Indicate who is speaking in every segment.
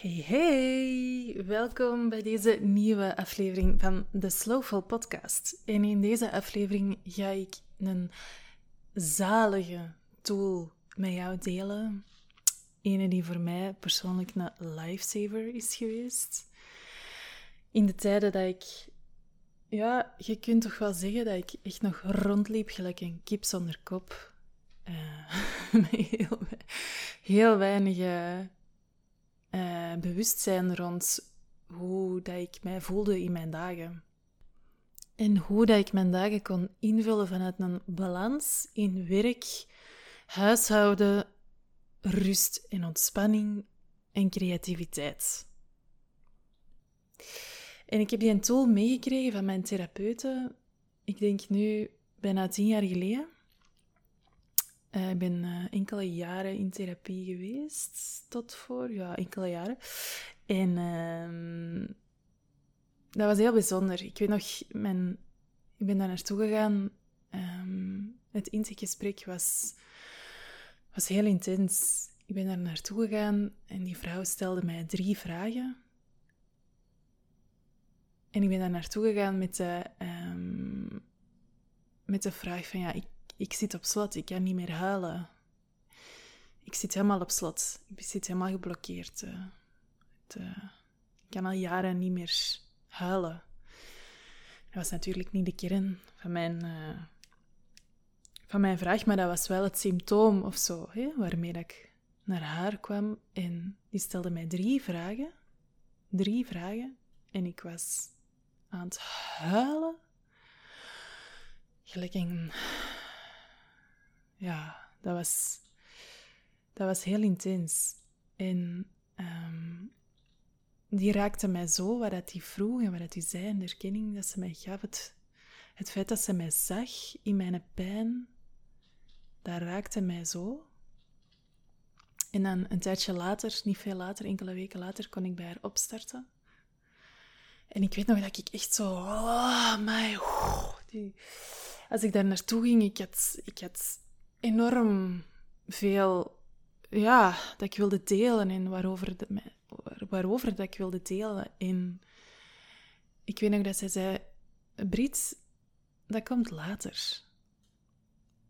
Speaker 1: Hey, hey! Welkom bij deze nieuwe aflevering van de Slowful Podcast. En in deze aflevering ga ik een zalige tool met jou delen. Ene die voor mij persoonlijk een lifesaver is geweest. In de tijden dat ik, ja, je kunt toch wel zeggen dat ik echt nog rondliep gelijk een kip zonder kop. Uh, heel, heel weinig uh, bewustzijn rond hoe dat ik mij voelde in mijn dagen. En hoe dat ik mijn dagen kon invullen vanuit een balans in werk, huishouden, rust en ontspanning en creativiteit. En ik heb die een tool meegekregen van mijn therapeute, ik denk nu bijna tien jaar geleden. Uh, ik ben uh, enkele jaren in therapie geweest, tot voor, ja, enkele jaren. En uh, dat was heel bijzonder. Ik weet nog, mijn, ik ben daar naartoe gegaan. Um, het intakegesprek was, was heel intens. Ik ben daar naartoe gegaan en die vrouw stelde mij drie vragen. En ik ben daar naartoe gegaan met de, um, met de vraag van, ja, ik ik zit op slot, ik kan niet meer huilen. Ik zit helemaal op slot. Ik zit helemaal geblokkeerd. Uh, ik kan al jaren niet meer huilen. Dat was natuurlijk niet de kern van mijn, uh, van mijn vraag, maar dat was wel het symptoom of zo, hè, waarmee ik naar haar kwam. En die stelde mij drie vragen. Drie vragen. En ik was aan het huilen. Een ja, dat was, dat was heel intens. En um, die raakte mij zo, wat dat die vroeg en wat dat die zei, en de erkenning dat ze mij gaf, het, het feit dat ze mij zag in mijn pijn, dat raakte mij zo. En dan een tijdje later, niet veel later, enkele weken later, kon ik bij haar opstarten. En ik weet nog dat ik echt zo, oh my, die, als ik daar naartoe ging, ik had, ik had enorm veel ja, dat ik wilde delen en waarover, de, waarover dat ik wilde delen. En ik weet nog dat zij zei, Brit, dat komt later.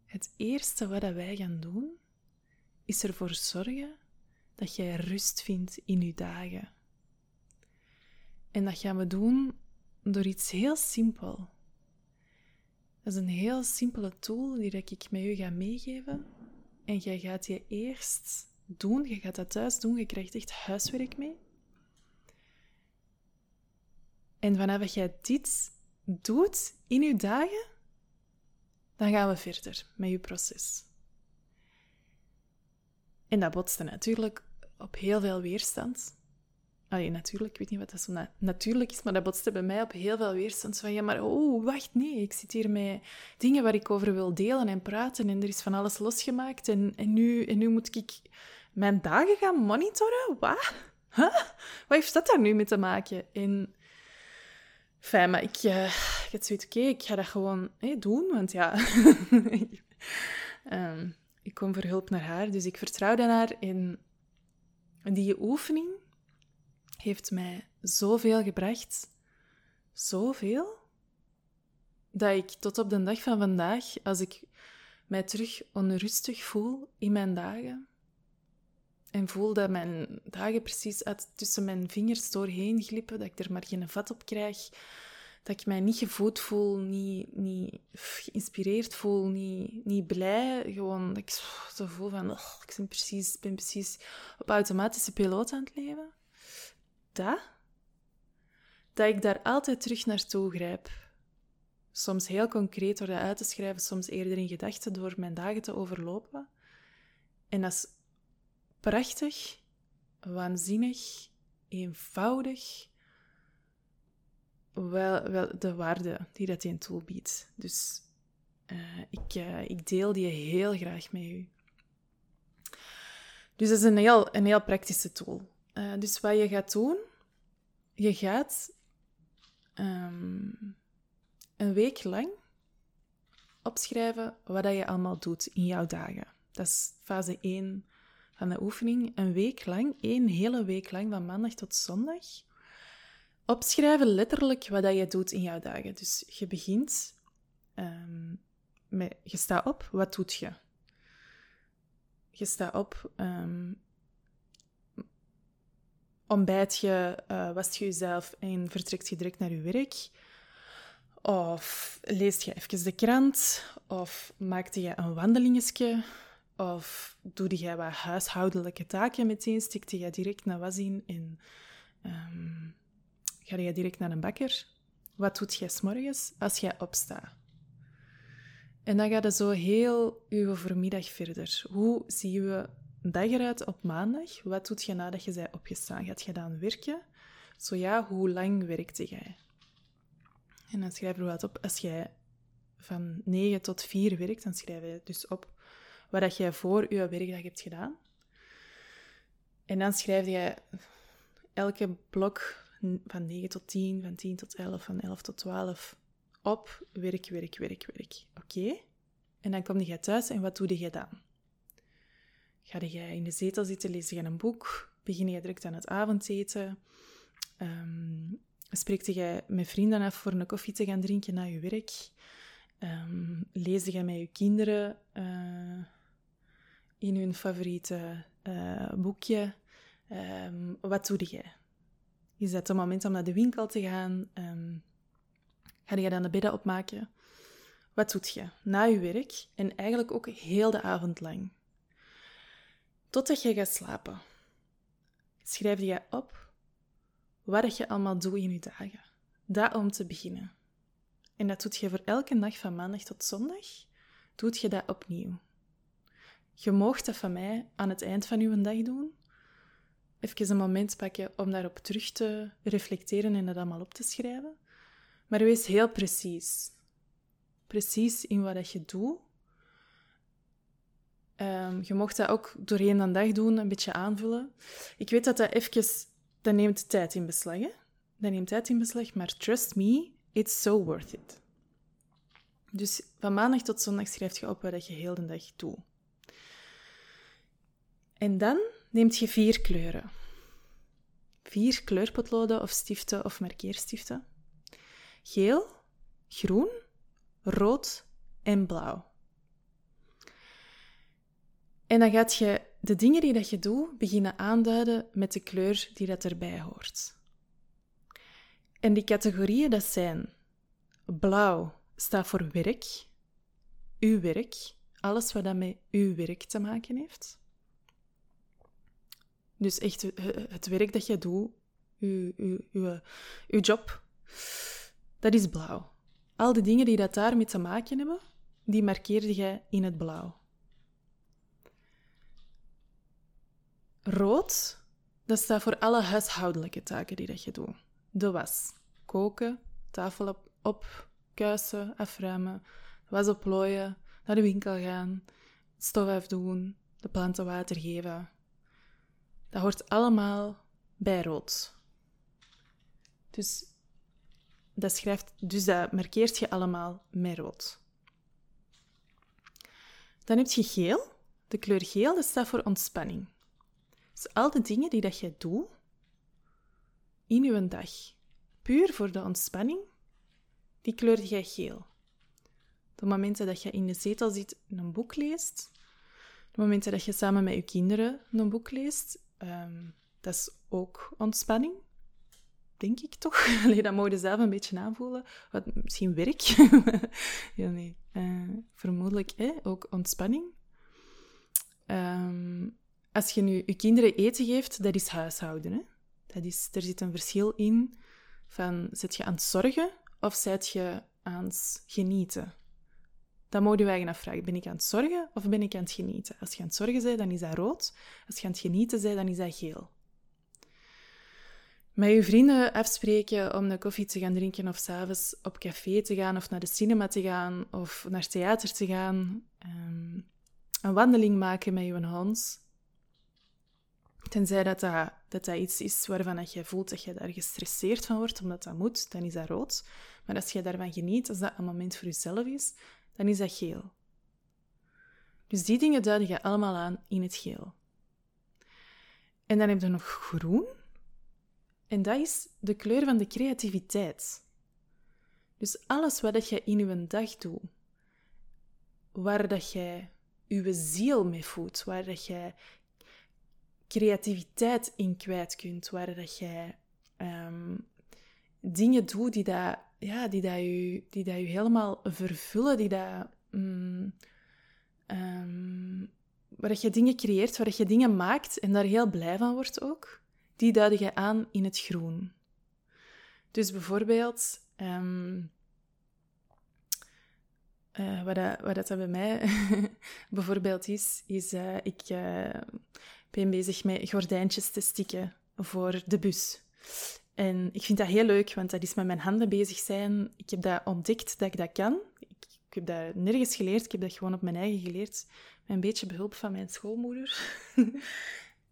Speaker 1: Het eerste wat wij gaan doen, is ervoor zorgen dat jij rust vindt in je dagen. En dat gaan we doen door iets heel simpel. Dat is een heel simpele tool die ik met u ga meegeven. En jij gaat je eerst doen, je gaat dat thuis doen, je krijgt echt huiswerk mee. En vanaf jij dit doet in je dagen, dan gaan we verder met je proces. En dat botste natuurlijk op heel veel weerstand. Natuurlijk, ik weet niet wat dat zo natuurlijk is, maar dat botste bij mij op heel veel weerstand. Van, ja, maar oh, wacht, nee, ik zit hier met dingen waar ik over wil delen en praten en er is van alles losgemaakt en, en, nu, en nu moet ik mijn dagen gaan monitoren? Wat? Huh? Wat heeft dat daar nu mee te maken? En, fijn, maar ik, uh, ik oké, ik ga dat gewoon doen, want ja... um, ik kom voor hulp naar haar, dus ik vertrouwde haar in die oefening heeft mij zoveel gebracht. Zoveel. Dat ik tot op de dag van vandaag, als ik mij terug onrustig voel in mijn dagen, en voel dat mijn dagen precies uit, tussen mijn vingers doorheen glippen, dat ik er maar geen vat op krijg, dat ik mij niet gevoed voel, niet, niet geïnspireerd voel, niet, niet blij. Gewoon dat ik zo voel van, oh, ik ben precies, ben precies op automatische piloot aan het leven dat, dat ik daar altijd terug naartoe grijp. Soms heel concreet door dat uit te schrijven, soms eerder in gedachten door mijn dagen te overlopen. En dat is prachtig, waanzinnig, eenvoudig. Wel, wel de waarde die dat in tool biedt. Dus uh, ik, uh, ik deel die heel graag met u. Dus dat is een heel, een heel praktische tool. Uh, dus wat je gaat doen, je gaat um, een week lang opschrijven wat je allemaal doet in jouw dagen. Dat is fase 1 van de oefening een week lang, één hele week lang, van maandag tot zondag, opschrijven letterlijk wat dat je doet in jouw dagen. Dus je begint ehm, met, je staat op, wat doet je? Je staat op, um, ontbijt je, uh, wast je jezelf en vertrekt je direct naar je werk. Of leest je even de krant, of maakte je een wandelingetje, of doe je wat huishoudelijke taken meteen, stikte je direct naar was in en um, ga je direct naar een bakker. Wat doet jij s'morgens als jij opstaat? En dan gaat het zo heel uw voormiddag verder. Hoe zie je dag eruit op maandag? Wat doet je nadat je bent opgestaan? Gaat je dan werken? Zo ja, hoe lang werkte jij? En dan schrijf je wat op. Als jij van 9 tot 4 werkt, dan schrijf je dus op wat jij voor je werkdag hebt gedaan. En dan schrijf je elke blok van 9 tot 10, van 10 tot 11, van 11 tot 12 op. Werk, werk, werk, werk. Oké? En dan kom je thuis en wat doe je dan? Ga je in de zetel zitten, lees je een boek, begin je direct aan het avondeten, um, spreek je met vrienden af voor een koffie te gaan drinken na je werk, um, lees je met je kinderen uh, in hun favoriete uh, boekje. Um, wat doe je? Is dat het moment om naar de winkel te gaan? Um, ga je dan de bedden opmaken? Wat doe je na je werk en eigenlijk ook heel de avond lang? Totdat je gaat slapen. Schrijf je op wat je allemaal doet in je dagen. Dat om te beginnen. En dat doet je voor elke dag van maandag tot zondag. Doet je dat opnieuw. Je moogt dat van mij aan het eind van je dag doen. Even een moment pakken om daarop terug te reflecteren en dat allemaal op te schrijven. Maar wees heel precies. Precies in wat je doet. Um, je mocht dat ook doorheen de dag doen, een beetje aanvullen. Ik weet dat dat even... Dat neemt tijd in beslag, hè? Dat neemt tijd in beslag, maar trust me, it's so worth it. Dus van maandag tot zondag schrijf je op wat je heel de dag doet. En dan neemt je vier kleuren. Vier kleurpotloden of stiften of markeerstiften. Geel, groen, rood en blauw. En dan gaat je de dingen die dat je doet beginnen aanduiden met de kleur die dat erbij hoort. En die categorieën dat zijn blauw staat voor werk, uw werk, alles wat dat met uw werk te maken heeft. Dus echt het werk dat je doet, uw, uw, uw, uw job, dat is blauw. Al die dingen die dat daarmee te maken hebben, die markeerde jij in het blauw. Rood, dat staat voor alle huishoudelijke taken die dat je doet. De was. Koken, tafel op, opkuisen, afruimen, was oplooien, naar de winkel gaan, stof afdoen, de planten water geven. Dat hoort allemaal bij rood. Dus dat, schrijft, dus dat markeert je allemaal met rood. Dan heb je geel. De kleur geel dat staat voor ontspanning. Dus al de dingen die dat je doet in je dag, puur voor de ontspanning, die kleur jij geel. De momenten dat je in de zetel zit en een boek leest, de momenten dat je samen met je kinderen een boek leest, um, dat is ook ontspanning. Denk ik toch? Allee, dat mogen zelf een beetje aanvoelen. Wat, misschien werk. ja, nee. Uh, vermoedelijk hè? ook ontspanning. Um, als je nu je kinderen eten geeft, dat is huishouden. Hè? Dat is, er zit een verschil in van, zit je aan het zorgen of zit je aan het genieten? Dat mogen we eigenlijk afvragen. Ben ik aan het zorgen of ben ik aan het genieten? Als je aan het zorgen bent, dan is dat rood. Als je aan het genieten bent, dan is dat geel. Met je vrienden afspreken om een koffie te gaan drinken of s'avonds op café te gaan of naar de cinema te gaan of naar theater te gaan. Um, een wandeling maken met je hond. Tenzij dat dat, dat dat iets is waarvan dat je voelt dat je daar gestresseerd van wordt, omdat dat moet, dan is dat rood. Maar als je daarvan geniet, als dat een moment voor jezelf is, dan is dat geel. Dus die dingen duiden je allemaal aan in het geel. En dan heb je nog groen. En dat is de kleur van de creativiteit. Dus alles wat je in je dag doet, waar dat jij je ziel mee voedt, waar dat jij creativiteit in kwijt kunt, waar dat jij ehm, dingen doet die dat, ja, die dat je, die dat je helemaal vervullen, die dat, mm, um, waar dat je dingen creëert, waar dat je dingen maakt en daar heel blij van wordt ook, die duiden je aan in het groen. Dus bijvoorbeeld, um, wat, dat, wat dat bij mij bijvoorbeeld is, is uh, ik uh, ben bezig met gordijntjes te stikken voor de bus. En ik vind dat heel leuk, want dat is met mijn handen bezig zijn. Ik heb dat ontdekt dat ik dat kan. Ik, heb dat nergens geleerd, ik heb dat gewoon op mijn eigen geleerd. Met een beetje behulp van mijn schoolmoeder.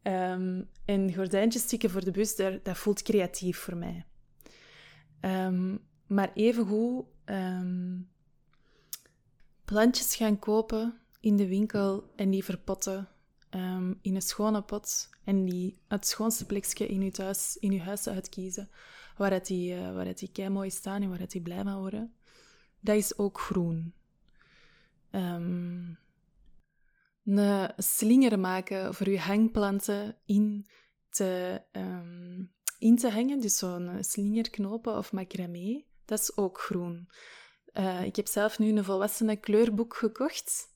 Speaker 1: um, en gordijntjes stikken voor de bus, dat, voelt creatief voor mij. Um, maar evengoed um, plantjes gaan kopen in de winkel en die verpotten um, in een schone pot en die het schoonste plekje in je huis, in je huis uitkiezen, waar, het die, uh, waar het die kei mooi staan en waar het die blij van worden. Dat is ook groen. Um, een slinger maken voor je hangplanten in te, um, in te hangen, dus zo'n slingerknopen of macramé, dat is ook groen. Uh, ik heb zelf nu een volwassene kleurboek gekocht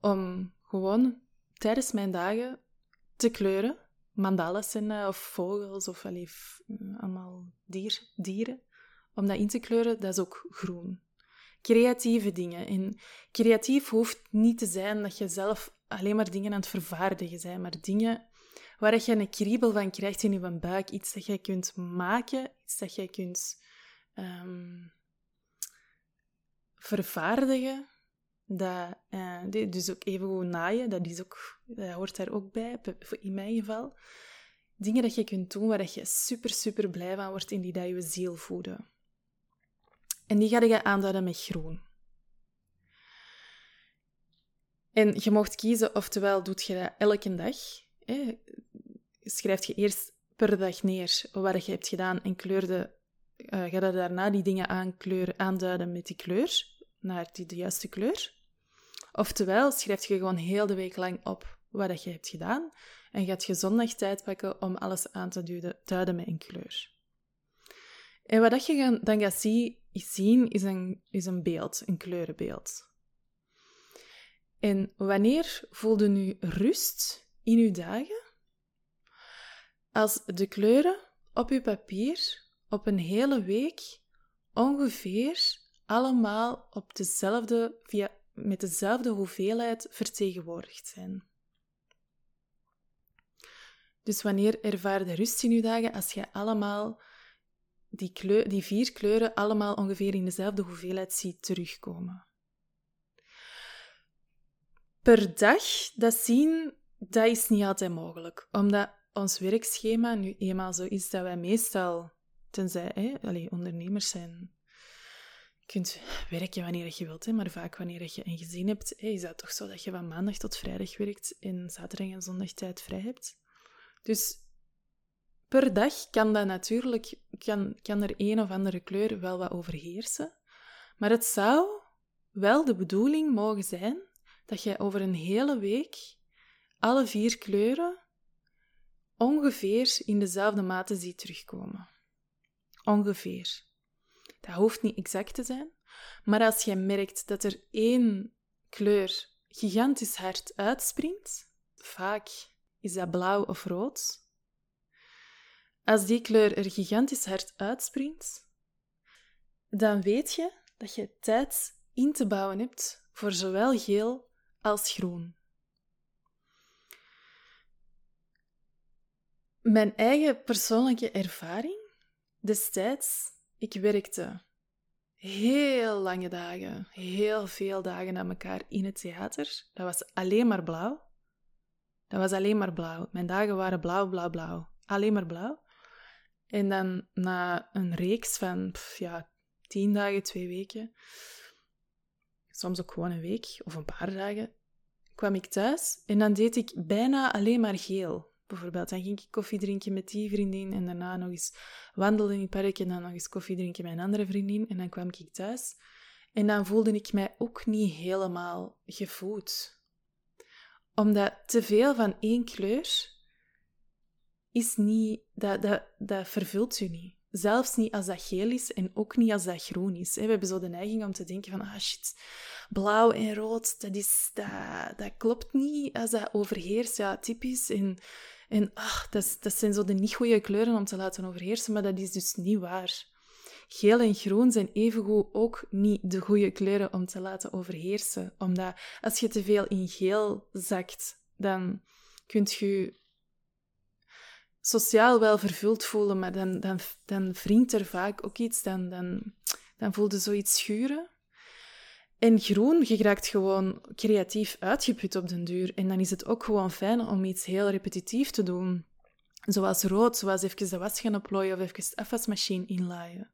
Speaker 1: om gewoon tijdens mijn dagen te kleuren. Mandalas en, of vogels of allee, mm, allemaal dier, dieren. Om dat in te kleuren, dat is ook groen. Creatieve dingen. En creatief hoeft niet te zijn dat je zelf alleen maar dingen aan het vervaardigen bent, maar dingen waar je een kriebel van krijgt in je buik. Iets dat je kunt maken, iets dat je kunt um, vervaardigen dat, uh, dus ook even gewoon naaien, dat, is ook, dat hoort daar ook bij, in mijn geval. Dingen dat je kunt doen waar je super, super blij van wordt en die dat je ziel voeden. En die ga je aanduiden met groen. En je mocht kiezen, oftewel doet je dat elke dag. Hè? Schrijf je eerst per dag neer wat je hebt gedaan en kleurde, uh, ga je daarna die dingen aankleuren, aanduiden met die kleur, naar die de juiste kleur. Oftewel, schrijf je gewoon heel de week lang op wat je hebt gedaan en gaat je zondag tijd pakken om alles aan te duiden, met een kleur. En wat je dan gaat zien, is een, is een beeld, een kleurenbeeld. En wanneer voelde nu rust in uw dagen? Als de kleuren op uw papier op een hele week ongeveer allemaal op dezelfde, via met dezelfde hoeveelheid vertegenwoordigd zijn. Dus wanneer ervaar je rust in je dagen als je allemaal die, kleur, die vier kleuren allemaal ongeveer in dezelfde hoeveelheid ziet terugkomen? Per dag dat zien, dat is niet altijd mogelijk. Omdat ons werkschema nu eenmaal zo is dat wij meestal, tenzij hè, allez, ondernemers zijn kunt werken wanneer je wilt, hè, maar vaak wanneer je een gezin hebt, hè, is dat toch zo dat je van maandag tot vrijdag werkt en zaterdag en zondag tijd vrij hebt. Dus per dag kan dat natuurlijk, kan, kan er een of andere kleur wel wat overheersen. Maar het zou wel de bedoeling mogen zijn dat je over een hele week alle vier kleuren ongeveer in dezelfde mate ziet terugkomen. Ongeveer. Dat hoeft niet exact te zijn, maar als je merkt dat er één kleur gigantisch hard uitspringt, vaak is dat blauw of rood. Als die kleur er gigantisch hard uitspringt, dan weet je dat je tijd in te bouwen hebt voor zowel geel als groen. Mijn eigen persoonlijke ervaring destijds ik werkte heel lange dagen, heel veel dagen aan elkaar in het theater. Dat was alleen maar blauw. Dat was alleen maar blauw. Mijn dagen waren blauw, blauw, blauw. Alleen maar blauw. En dan na een reeks van ja, tien dagen, twee weken, soms ook gewoon een week of een paar dagen, kwam ik thuis en dan deed ik bijna alleen maar geel. Bijvoorbeeld. Dan ging ik koffie drinken met die vriendin en daarna nog eens wandelen in het park en dan nog eens koffie drinken met een andere vriendin. En dan kwam ik thuis en dan voelde ik mij ook niet helemaal gevoed. Omdat te veel van één kleur is niet, dat, dat, dat vervult u niet. Zelfs niet als dat geel is en ook niet als dat groen is. We hebben zo de neiging om te denken van, ah shit, blauw en rood, dat, is, dat, dat klopt niet als dat overheerst. Ja, typisch. En, en ach, dat, dat zijn zo de niet goede kleuren om te laten overheersen, maar dat is dus niet waar. Geel en groen zijn evengoed ook niet de goede kleuren om te laten overheersen. Omdat als je te veel in geel zakt, dan kunt je sociaal wel vervuld voelen, maar dan, dan, dan wringt er vaak ook iets, dan, dan, dan voelde zoiets schuren. En groen, je raakt gewoon creatief uitgeput op den duur. En dan is het ook gewoon fijn om iets heel repetitief te doen. Zoals rood, zoals even de was gaan oplooien of even de afwasmachine inlaaien.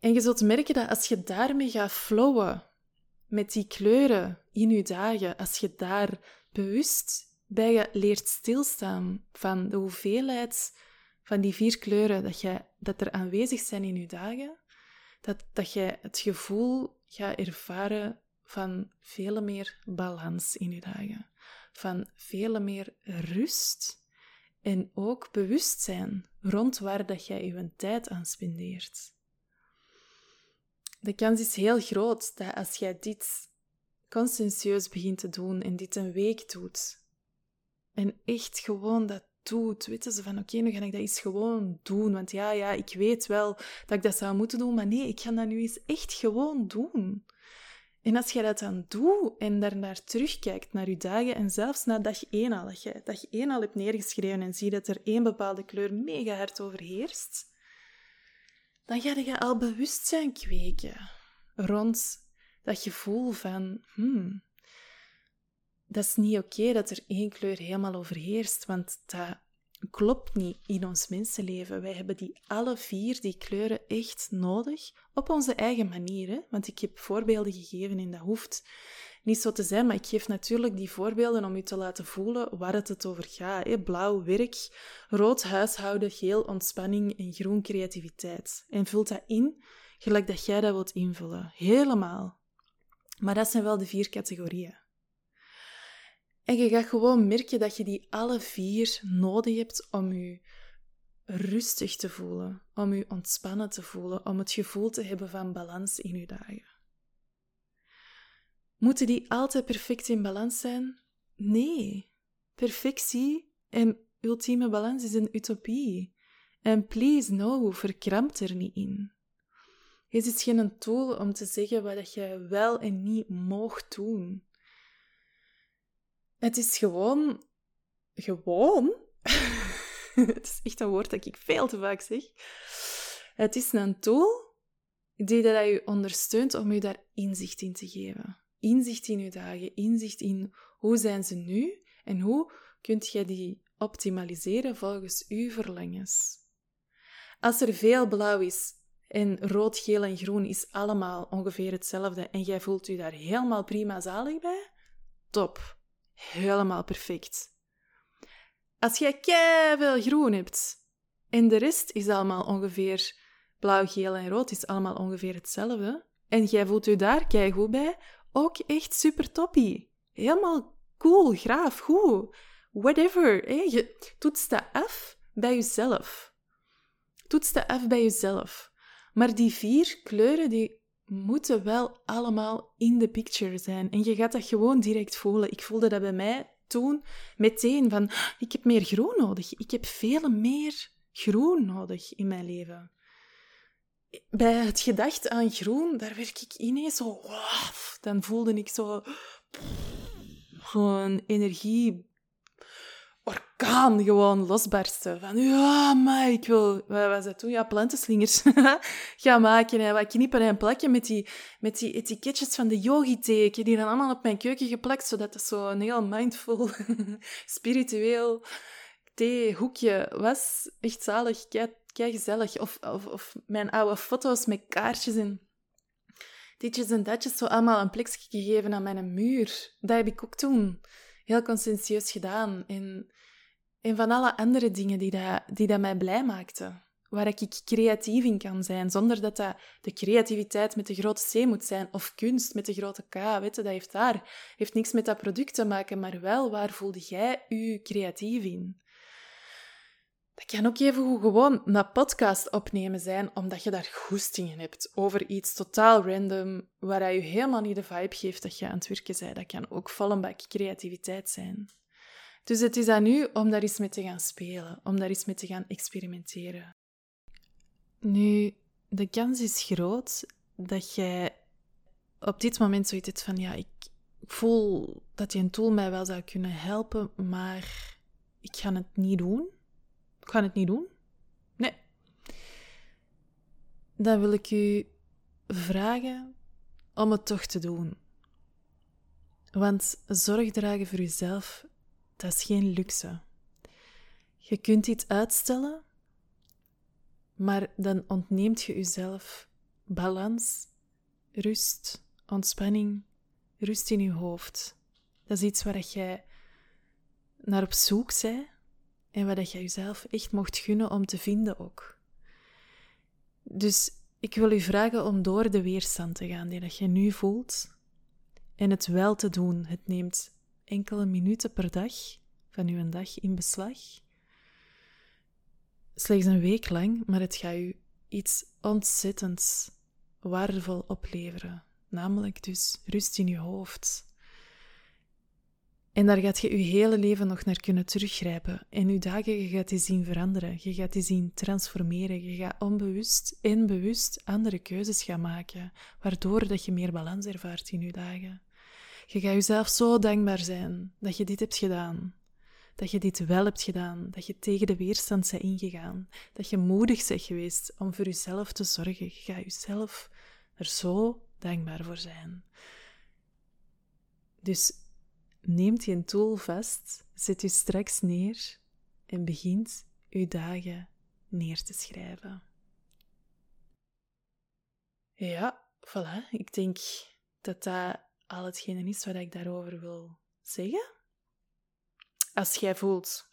Speaker 1: En je zult merken dat als je daarmee gaat flowen, met die kleuren in je dagen, als je daar bewust bij je leert stilstaan van de hoeveelheid van die vier kleuren dat, je, dat er aanwezig zijn in je dagen, dat, dat je het gevoel gaat ervaren van veel meer balans in je dagen, van veel meer rust en ook bewustzijn rond waar dat jij je tijd aan spendeert. De kans is heel groot dat als jij dit conscientieus begint te doen en dit een week doet, en echt gewoon dat doet, weten ze van oké, nu ga ik dat eens gewoon doen. Want ja, ja, ik weet wel dat ik dat zou moeten doen, maar nee, ik ga dat nu eens echt gewoon doen. En als je dat dan doet en daarnaar terugkijkt, naar je dagen, en zelfs na dag één al, dat je dag één al hebt neergeschreven en zie dat er één bepaalde kleur mega hard overheerst, dan ga je al bewustzijn kweken rond dat gevoel van, hmm, dat is niet oké dat er één kleur helemaal overheerst, want dat klopt niet in ons mensenleven. Wij hebben die alle vier, die kleuren, echt nodig op onze eigen manier. Want ik heb voorbeelden gegeven en dat hoeft niet zo te zijn, maar ik geef natuurlijk die voorbeelden om u te laten voelen waar het, het over gaat. Hè? Blauw werk, rood huishouden, geel ontspanning en groen creativiteit. En vult dat in gelijk dat jij dat wilt invullen. Helemaal. Maar dat zijn wel de vier categorieën. En je gaat gewoon merken dat je die alle vier nodig hebt om je rustig te voelen, om je ontspannen te voelen, om het gevoel te hebben van balans in je dagen. Moeten die altijd perfect in balans zijn? Nee. Perfectie en ultieme balans is een utopie. En please, no, verkrampt er niet in. Het is geen tool om te zeggen wat je wel en niet mocht doen. Het is gewoon. Gewoon? het is echt een woord dat ik veel te vaak zeg. Het is een tool die dat je ondersteunt om je daar inzicht in te geven. Inzicht in je dagen, inzicht in hoe zijn ze nu en hoe kunt je die optimaliseren volgens uw verlangens. Als er veel blauw is en rood, geel en groen is allemaal ongeveer hetzelfde en jij voelt je daar helemaal prima zalig bij, top helemaal perfect. Als jij veel groen hebt en de rest is allemaal ongeveer blauw, geel en rood, is allemaal ongeveer hetzelfde, en jij voelt je daar goed bij, ook echt super toppie. Helemaal cool, graaf, goed, whatever. Je toetst dat af bij jezelf. Toets dat af bij jezelf. Maar die vier kleuren die moeten wel allemaal in de picture zijn. En je gaat dat gewoon direct voelen. Ik voelde dat bij mij toen meteen van, ik heb meer groen nodig. Ik heb veel meer groen nodig in mijn leven. Bij het gedacht aan groen, daar werd ik ineens zo, dan voelde ik zo gewoon energie orkaan gewoon losbarsten. Van, ja, maar ik wil... Wat was dat toen? Ja, plantenslingers gaan maken en wat knippen en plakken met die, met die etiketjes van de yogi-thee. Die dan allemaal op mijn keuken geplakt, zodat het zo een heel mindful, spiritueel theehoekje was. Echt zalig, kei, gezellig. Of, of, of mijn oude foto's met kaartjes en ditjes en datjes zo allemaal een plekje gegeven aan mijn muur. Dat heb ik ook toen heel conscientieus gedaan. En van alle andere dingen die dat, die dat mij blij maakten. Waar ik creatief in kan zijn, zonder dat dat de creativiteit met de grote C moet zijn. Of kunst met de grote K, weet dat heeft daar. Heeft niks met dat product te maken, maar wel waar voelde jij je creatief in? Dat kan ook even gewoon een podcast opnemen zijn, omdat je daar goestingen hebt over iets totaal random, waar je helemaal niet de vibe geeft dat je aan het werken bent. Dat kan ook vol een bak creativiteit zijn. Dus het is aan u om daar eens mee te gaan spelen, om daar eens mee te gaan experimenteren. Nu, de kans is groot dat jij op dit moment zoiets hebt van, ja, ik voel dat die een tool mij wel zou kunnen helpen, maar ik ga het niet doen. Ik ga het niet doen. Nee. Dan wil ik u vragen om het toch te doen. Want zorg dragen voor uzelf, dat is geen luxe. Je kunt iets uitstellen, maar dan ontneemt je jezelf balans, rust, ontspanning, rust in je hoofd. Dat is iets waar jij naar op zoek bent en wat je jezelf echt mocht gunnen om te vinden ook. Dus ik wil u vragen om door de weerstand te gaan die dat je nu voelt en het wel te doen. Het neemt enkele minuten per dag van uw dag in beslag. Slechts een week lang, maar het gaat u iets ontzettends waardevol opleveren. Namelijk dus rust in je hoofd, en daar gaat je je hele leven nog naar kunnen teruggrijpen. En je dagen, je gaat die zien veranderen. Je gaat die zien transformeren. Je gaat onbewust en bewust andere keuzes gaan maken, waardoor dat je meer balans ervaart in je dagen. Je gaat jezelf zo dankbaar zijn dat je dit hebt gedaan. Dat je dit wel hebt gedaan. Dat je tegen de weerstand bent ingegaan. Dat je moedig bent geweest om voor jezelf te zorgen. Je gaat jezelf er zo dankbaar voor zijn. Dus neemt je een tool vast, zet u straks neer en begint uw dagen neer te schrijven. Ja, voilà. Ik denk dat dat al hetgene is wat ik daarover wil zeggen. Als jij voelt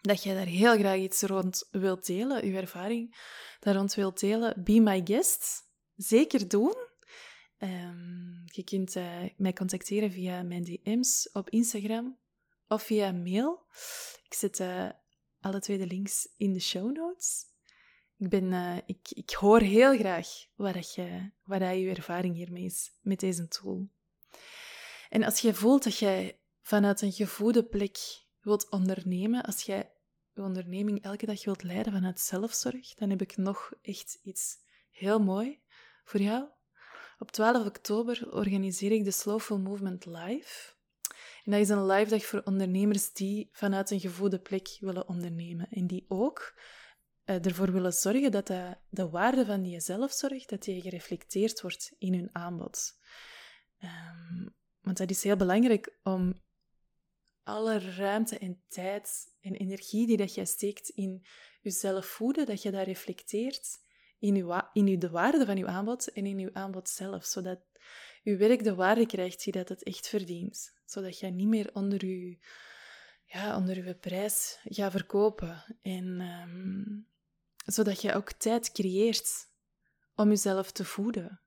Speaker 1: dat jij daar heel graag iets rond wilt delen, uw ervaring daar rond wilt delen, be my guest. Zeker doen. Um, je kunt uh, mij contacteren via mijn DM's op Instagram of via mail. Ik zet uh, alle twee de links in de show notes. Ik, ben, uh, ik, ik hoor heel graag wat, je, wat je ervaring hiermee is met deze tool. En als je voelt dat jij vanuit een gevoede plek wilt ondernemen, als jij je onderneming elke dag wilt leiden vanuit zelfzorg, dan heb ik nog echt iets heel mooi voor jou. Op 12 oktober organiseer ik de Slowful Movement Live. En dat is een live dag voor ondernemers die vanuit een gevoelde plek willen ondernemen. En die ook uh, ervoor willen zorgen dat de, de waarde van die zelfzorg dat die gereflecteerd wordt in hun aanbod. Um, want dat is heel belangrijk om alle ruimte en tijd en energie die dat jij steekt in jezelf voeden, dat je dat reflecteert in, uw, in uw, de waarde van uw aanbod en in uw aanbod zelf, zodat uw werk de waarde krijgt die dat het echt verdient. Zodat je niet meer onder uw, ja, onder uw prijs gaat verkopen. En um, zodat je ook tijd creëert om jezelf te voeden.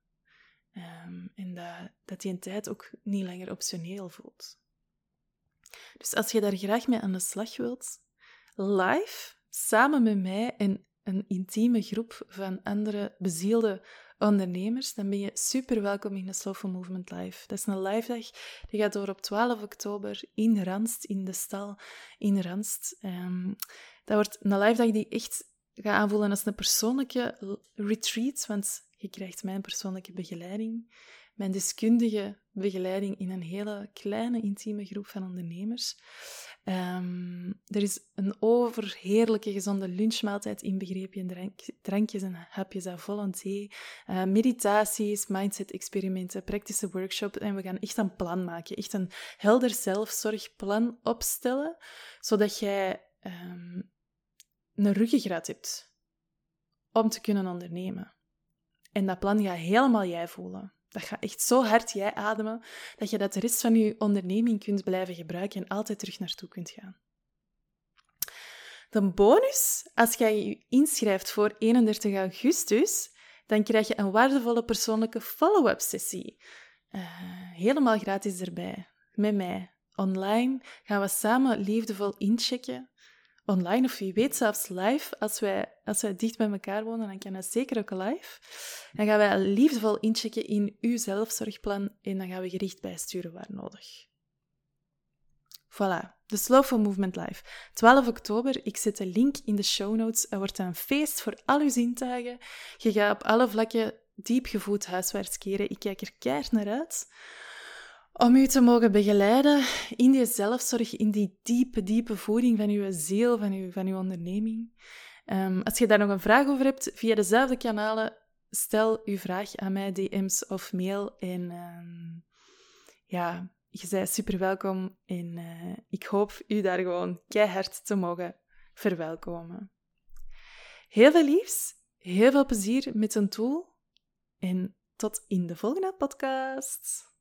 Speaker 1: Um, en dat, dat die tijd ook niet langer optioneel voelt. Dus als je daar graag mee aan de slag wilt, live, samen met mij en een intieme groep van andere bezielde ondernemers, dan ben je super welkom in de Soulful Movement Live. Dat is een live dag die gaat door op 12 oktober in Randst, in de stal in Randst. Um, dat wordt een live dag die echt gaat aanvoelen als een persoonlijke retreat, want je krijgt mijn persoonlijke begeleiding, mijn deskundige begeleiding in een hele kleine, intieme groep van ondernemers. Um, er is een overheerlijke gezonde lunchmaaltijd inbegrepen in drankjes en hapjes à volonté, uh, meditaties, mindset-experimenten, praktische workshops. En we gaan echt een plan maken, echt een helder zelfzorgplan opstellen, zodat jij um, een ruggengraat hebt om te kunnen ondernemen. En dat plan gaat helemaal jij voelen. Dat gaat echt zo hard jij ademen, dat je dat de rest van je onderneming kunt blijven gebruiken en altijd terug naartoe kunt gaan. De bonus, als jij je inschrijft voor 31 augustus, dan krijg je een waardevolle persoonlijke follow-up sessie. Uh, helemaal gratis erbij, met mij. Online gaan we samen liefdevol inchecken. Online of wie weet zelfs live. Als wij, als wij dicht bij elkaar wonen, dan kan dat zeker ook live. Dan gaan wij liefdevol inchecken in uw zelfzorgplan en dan gaan we gericht bijsturen waar nodig. Voilà, de Slowful Movement Live. 12 oktober, ik zet de link in de show notes. Er wordt een feest voor al uw zintuigen. Je gaat op alle vlakken diep gevoed huiswaarts keren. Ik kijk er keihard naar uit. Om u te mogen begeleiden in die zelfzorg, in die diepe, diepe voeding van uw ziel, van uw, van uw onderneming. Um, als je daar nog een vraag over hebt, via dezelfde kanalen, stel uw vraag aan mij, DM's of mail. En um, ja, je bent super welkom en uh, ik hoop u daar gewoon keihard te mogen verwelkomen. Heel veel liefs, heel veel plezier met een tool en tot in de volgende podcast.